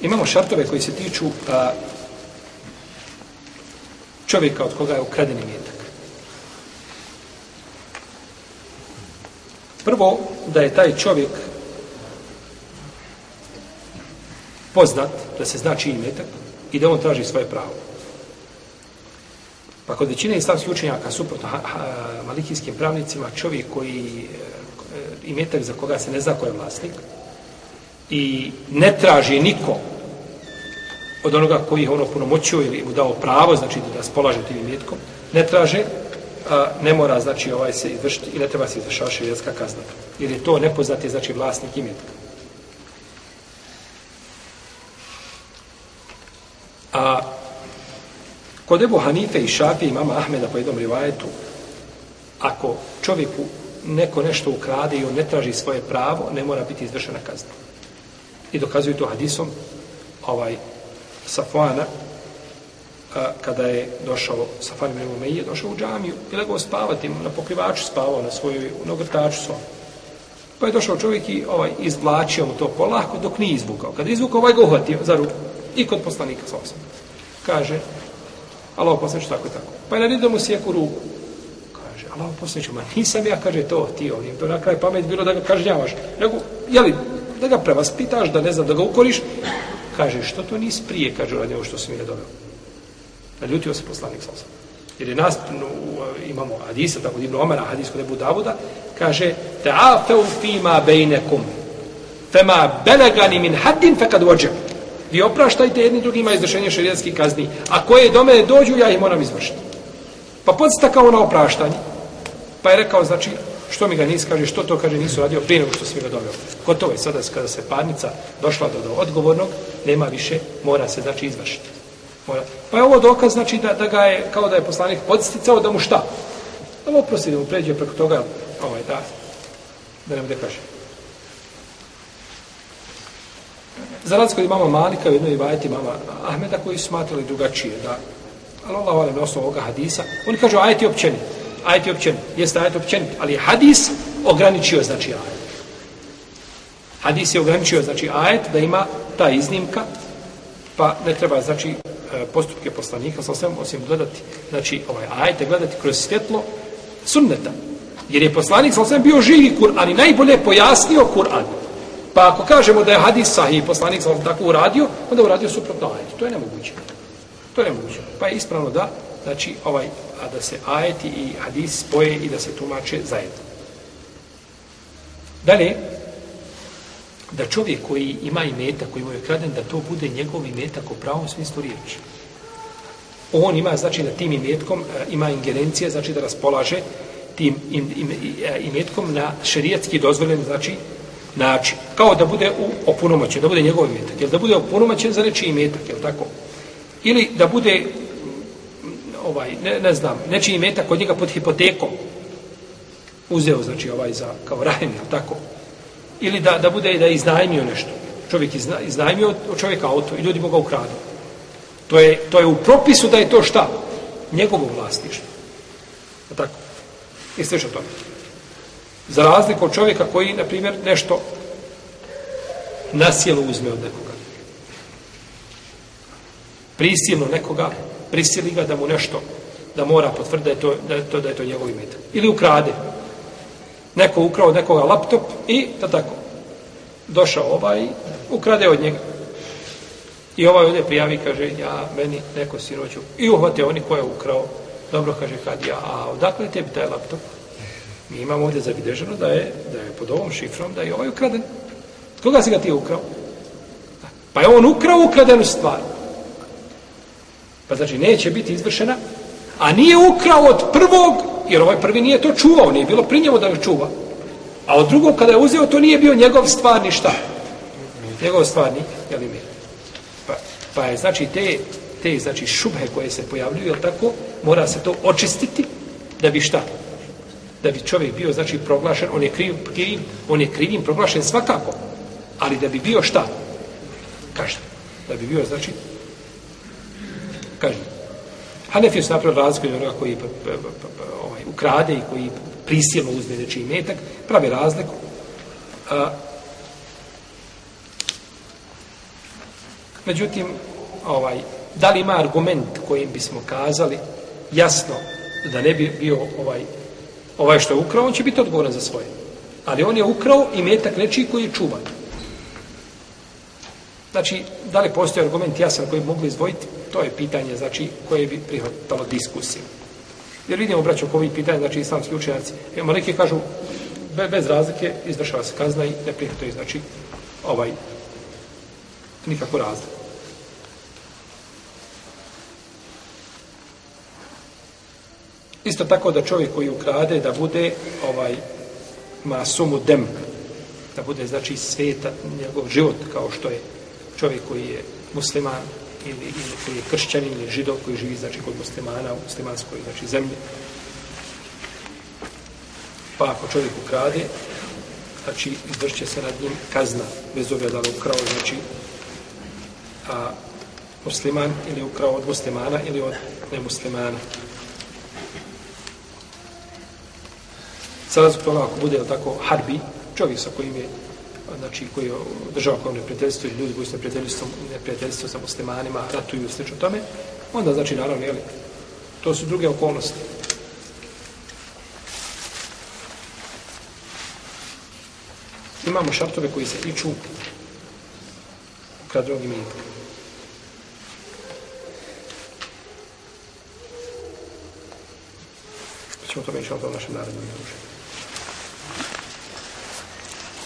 Imamo šartove koji se tiču a, čovjeka od koga je ukraden imetak. Prvo, da je taj čovjek poznat, da se znači imetak i da on traži svoje pravo. Pa kod većine islamskih učenjaka, suprotno ha, ha, malikijskim pravnicima, čovjek koji e, e imetak za koga se ne zna ko je vlasnik i ne traži niko od onoga koji ih ono punomoćio ili mu dao pravo, znači da spolaže tim imetkom, ne traže, a, ne mora, znači, ovaj se izvršiti i ne treba se izvršava širijetska kazna. Jer je to nepoznati, znači, vlasnik imetka. A kod Ebu Hanife i Šafi i mama Ahmeda po jednom rivajetu, ako čovjeku neko nešto ukrade i on ne traži svoje pravo, ne mora biti izvršena kazna. I dokazuju to hadisom ovaj Safana a, kada je došao Safan ibn Umeije, došao u džamiju i legao spavati, na pokrivaču spavao na svojoj nogrtaču svom. Pa je došao čovjek i ovaj, izvlačio mu to polako dok nije izvukao. Kada je izvukao, ovaj ga uhvatio za ruku. I kod poslanika sa osam. Kaže, Allah poslanič tako i tako. Pa je naredio mu sjeku ruku. Kaže, Allah poslanič, ma nisam ja, kaže, to ti ovdje. To na kraj pamet bilo da ga kažnjavaš. Nego, jeli, da ga prevaspitaš, da ne znam, da ga ukoriš. Kaže, što to nisi prije, kaže, radi ovo što si mi ne doveo. Naljutio se poslanik sa osam. Jer je nas, no, imamo hadisa, tako Ibn Omara, hadis kod Ebu Davuda, kaže, ta'afeu fima bejnekum, fema belegani min haddin fekad vođem. Vi opraštajte jedni drugima izvršenje šarijetskih kazni. A koje do mene dođu, ja ih moram izvršiti. Pa podstakao na opraštanje. Pa je rekao, znači, što mi ga ne kaže, što to kaže, nisu radio prije nego što si mi ga doveo. Gotovo je sada, kada se parnica došla do, do odgovornog, nema više, mora se, znači, izvršiti. Mora. Pa je ovo dokaz, znači, da, da ga je, kao da je poslanik podsticao, da mu šta? Da mu oprosti, da mu pređe preko toga, ovaj, da, da ne bude kaže. Za razliku od imama Malika u jednoj vajeti mama Ahmeda koji su smatrali drugačije da ali Allah ovaj, na osnovu ovoga hadisa oni kažu ajeti općeniti ajet je općenit jeste ajet općenit ali hadis ograničio znači ajet hadis je ograničio znači ajet da ima ta iznimka pa ne treba znači e, postupke poslanika sa svem osim gledati znači ovaj ajete gledati kroz svjetlo sunneta jer je poslanik sa svem bio živi Kur'an i najbolje pojasnio Kur'an Pa ako kažemo da je hadis sahih, poslanik sam tako uradio, onda uradio suprotno ajetu. To je nemoguće. To je nemoguće. Pa je ispravno da, znači, ovaj, a da se ajeti i hadis spoje i da se tumače zajedno. Dalje, da čovjek koji ima imeta, koji mu je kraden, da to bude njegov imetak u pravom smislu riječi. On ima, znači, da tim imetkom e, ima ingerencije, znači da raspolaže tim im, im, e, imetkom na šerijatski dozvoljen, znači, način. Kao da bude u opunomoćen, da bude njegov imetak. Jel da bude opunomoćen za reči imetak, jel tako? Ili da bude, ovaj, ne, ne znam, nečiji imetak kod njega pod hipotekom. Uzeo, znači, ovaj za, kao rahim, tako? Ili da, da bude da je iznajmio nešto. Čovjek izna, iznajmio od čovjeka auto i ljudi mu ga ukradu. To je, to je u propisu da je to šta? Njegovo vlastištvo. A tako? I slično tome. Za razliku od čovjeka koji, na primjer, nešto nasjelo uzme od nekoga. Prisilno nekoga, prisili ga da mu nešto, da mora potvrditi da je to, da je to, da je to njegov imet. Ili ukrade. Neko ukrao nekoga laptop i, da tako, došao ovaj i ukrade od njega. I ovaj ovdje prijavi, kaže, ja, meni, neko sinoću. I uhvate oni ko je ukrao. Dobro, kaže, kad ja, a odakle tebi taj laptop? Mi imamo ovdje zabilježeno da je, da je pod ovom šifrom da je ovaj ukraden. Koga si ga ti ukrao? Pa je on ukrao ukradenu stvar. Pa znači neće biti izvršena, a nije ukrao od prvog, jer ovaj prvi nije to čuvao, nije bilo pri njemu da ga čuva. A od drugog kada je uzeo, to nije bio njegov stvarni šta? Njegov stvarni, jel ime? Pa, pa je znači te, te znači šubhe koje se pojavljuju, jel tako, mora se to očistiti da bi šta? da bi čovjek bio znači proglašen, on je kriv, kriv on je krivim proglašen svakako. Ali da bi bio šta? Každa. Da bi bio znači kažem. Hanefije su napravili razliku od onoga koji pa, pa, pa, ovaj, ukrade i koji prisilno uzme nečiji metak, pravi razliku. A, Međutim, ovaj, da li ima argument kojim bismo kazali jasno da ne bi bio ovaj ovaj što je ukrao, on će biti odgovoran za svoje. Ali on je ukrao i metak nečiji koji je čuvan. Znači, da li postoji argument jasan koji bi mogli izdvojiti, to je pitanje, znači, koje bi prihvatalo diskusiju. Jer vidimo, braćo, oko ovih pitanja, znači, islamski učenjaci, imamo neki kažu, be, bez razlike, izvršava se kazna i ne prihvatuje, znači, ovaj, nikakvu razliku. Isto tako da čovjek koji ukrade, da bude, ovaj, masumu dem, da bude, znači, sveta njegov život, kao što je čovjek koji je musliman ili, ili koji je kršćanin ili židov koji živi znači kod muslimana u muslimanskoj znači zemlji. Pa ako čovjek ukrade znači izvršće se nad njim kazna bez obzira da li ukrao znači a musliman ili ukrao od muslimana ili od nemuslimana. Sada to ako bude tako harbi čovjek sa kojim je znači koji je država kao neprijateljstvo ili ljudi koji su neprijateljstvo, neprijateljstvo sa muslimanima, ratuju i slično tome, onda znači naravno, jeli, to su druge okolnosti. Imamo šartove koji se tiču kradnog imetka. ćemo to meći u našem narednom druženju.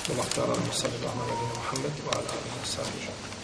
تعالى صلى الله على نبينا محمد وعلى آله وصحبه أجمعين.